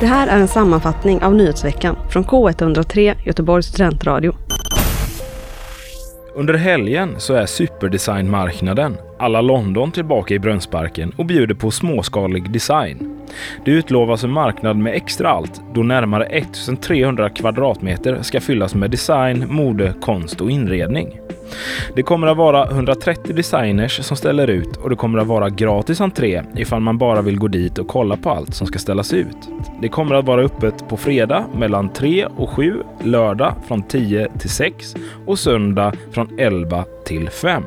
Det här är en sammanfattning av nyhetsveckan från K103 Göteborgs studentradio. Under helgen så är superdesignmarknaden alla London tillbaka i Brunnsparken och bjuder på småskalig design. Det utlovas en marknad med extra allt då närmare 1300 kvadratmeter ska fyllas med design, mode, konst och inredning. Det kommer att vara 130 designers som ställer ut och det kommer att vara gratis entré ifall man bara vill gå dit och kolla på allt som ska ställas ut. Det kommer att vara öppet på fredag mellan 3 och 7, lördag från 10 till 6 och söndag från 11 till 5.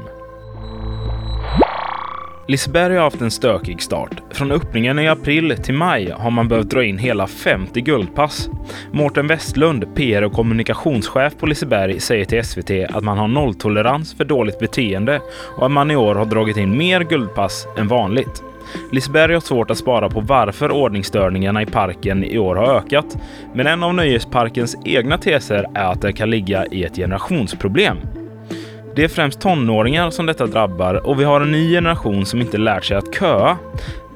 Liseberg har haft en stökig start. Från öppningen i april till maj har man behövt dra in hela 50 guldpass. Mårten Westlund, PR och kommunikationschef på Liseberg, säger till SVT att man har nolltolerans för dåligt beteende och att man i år har dragit in mer guldpass än vanligt. Liseberg har svårt att spara på varför ordningsstörningarna i parken i år har ökat, men en av nöjesparkens egna teser är att det kan ligga i ett generationsproblem. Det är främst tonåringar som detta drabbar och vi har en ny generation som inte lärt sig att köa.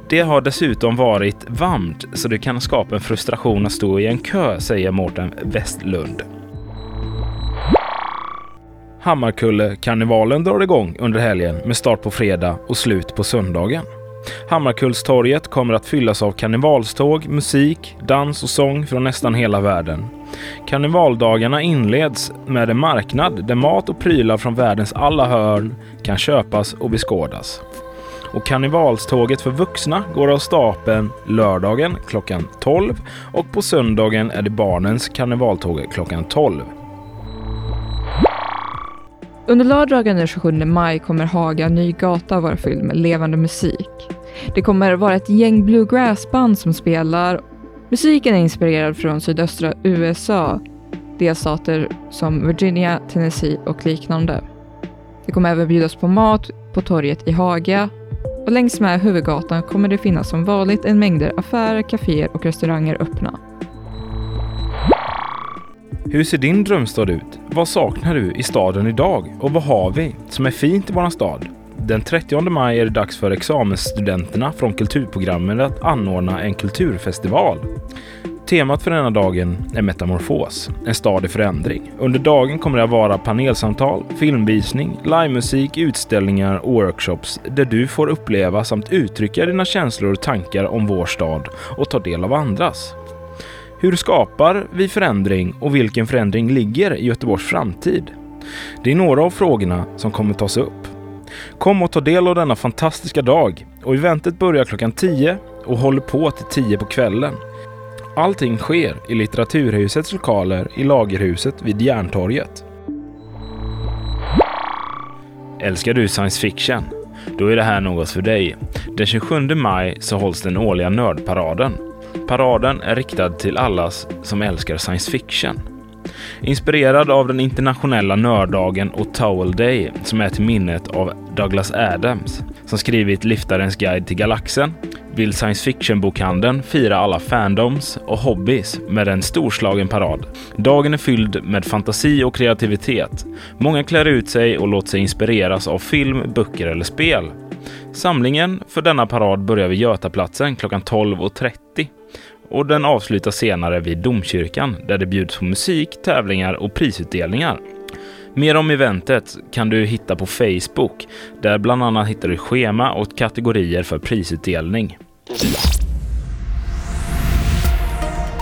Det har dessutom varit varmt så det kan skapa en frustration att stå i en kö, säger Mårten Westlund. Hammarkulle-karnevalen drar igång under helgen med start på fredag och slut på söndagen. Hammarkullstorget kommer att fyllas av karnevalståg, musik, dans och sång från nästan hela världen. Karnevaldagarna inleds med en marknad där mat och prylar från världens alla hörn kan köpas och beskådas. Och karnevalståget för vuxna går av stapeln lördagen klockan 12 och på söndagen är det barnens karnevaltåg klockan 12. Under lördagen den 27 maj kommer Haga Nygata vara fylld med levande musik. Det kommer vara ett gäng bluegrassband som spelar. Musiken är inspirerad från sydöstra USA, delstater som Virginia, Tennessee och liknande. Det kommer även bjudas på mat på torget i Haga och längs med huvudgatan kommer det finnas som vanligt en mängder affärer, kaféer och restauranger öppna. Hur ser din drömstad ut? Vad saknar du i staden idag? Och vad har vi som är fint i vår stad? Den 30 maj är det dags för examensstudenterna från kulturprogrammet att anordna en kulturfestival. Temat för denna dagen är metamorfos, en stad i förändring. Under dagen kommer det att vara panelsamtal, filmvisning, livemusik, utställningar och workshops där du får uppleva samt uttrycka dina känslor och tankar om vår stad och ta del av andras. Hur skapar vi förändring och vilken förändring ligger i Göteborgs framtid? Det är några av frågorna som kommer tas upp. Kom och ta del av denna fantastiska dag och eventet börjar klockan 10 och håller på till 10 på kvällen. Allting sker i Litteraturhusets lokaler i Lagerhuset vid Järntorget. Älskar du science fiction? Då är det här något för dig. Den 27 maj så hålls den årliga Nördparaden. Paraden är riktad till alla som älskar science fiction. Inspirerad av den internationella nörddagen och Towel Day som är till minnet av Douglas Adams som skrivit Liftarens guide till galaxen vill science fiction-bokhandeln fira alla fandoms och hobbys med en storslagen parad. Dagen är fylld med fantasi och kreativitet. Många klär ut sig och låter sig inspireras av film, böcker eller spel. Samlingen för denna parad börjar vid Götaplatsen klockan 12.30 och den avslutas senare vid Domkyrkan där det bjuds på musik, tävlingar och prisutdelningar. Mer om eventet kan du hitta på Facebook där bland annat hittar du schema och kategorier för prisutdelning.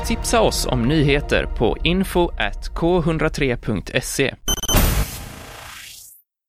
Tipsa oss om nyheter på info k103.se.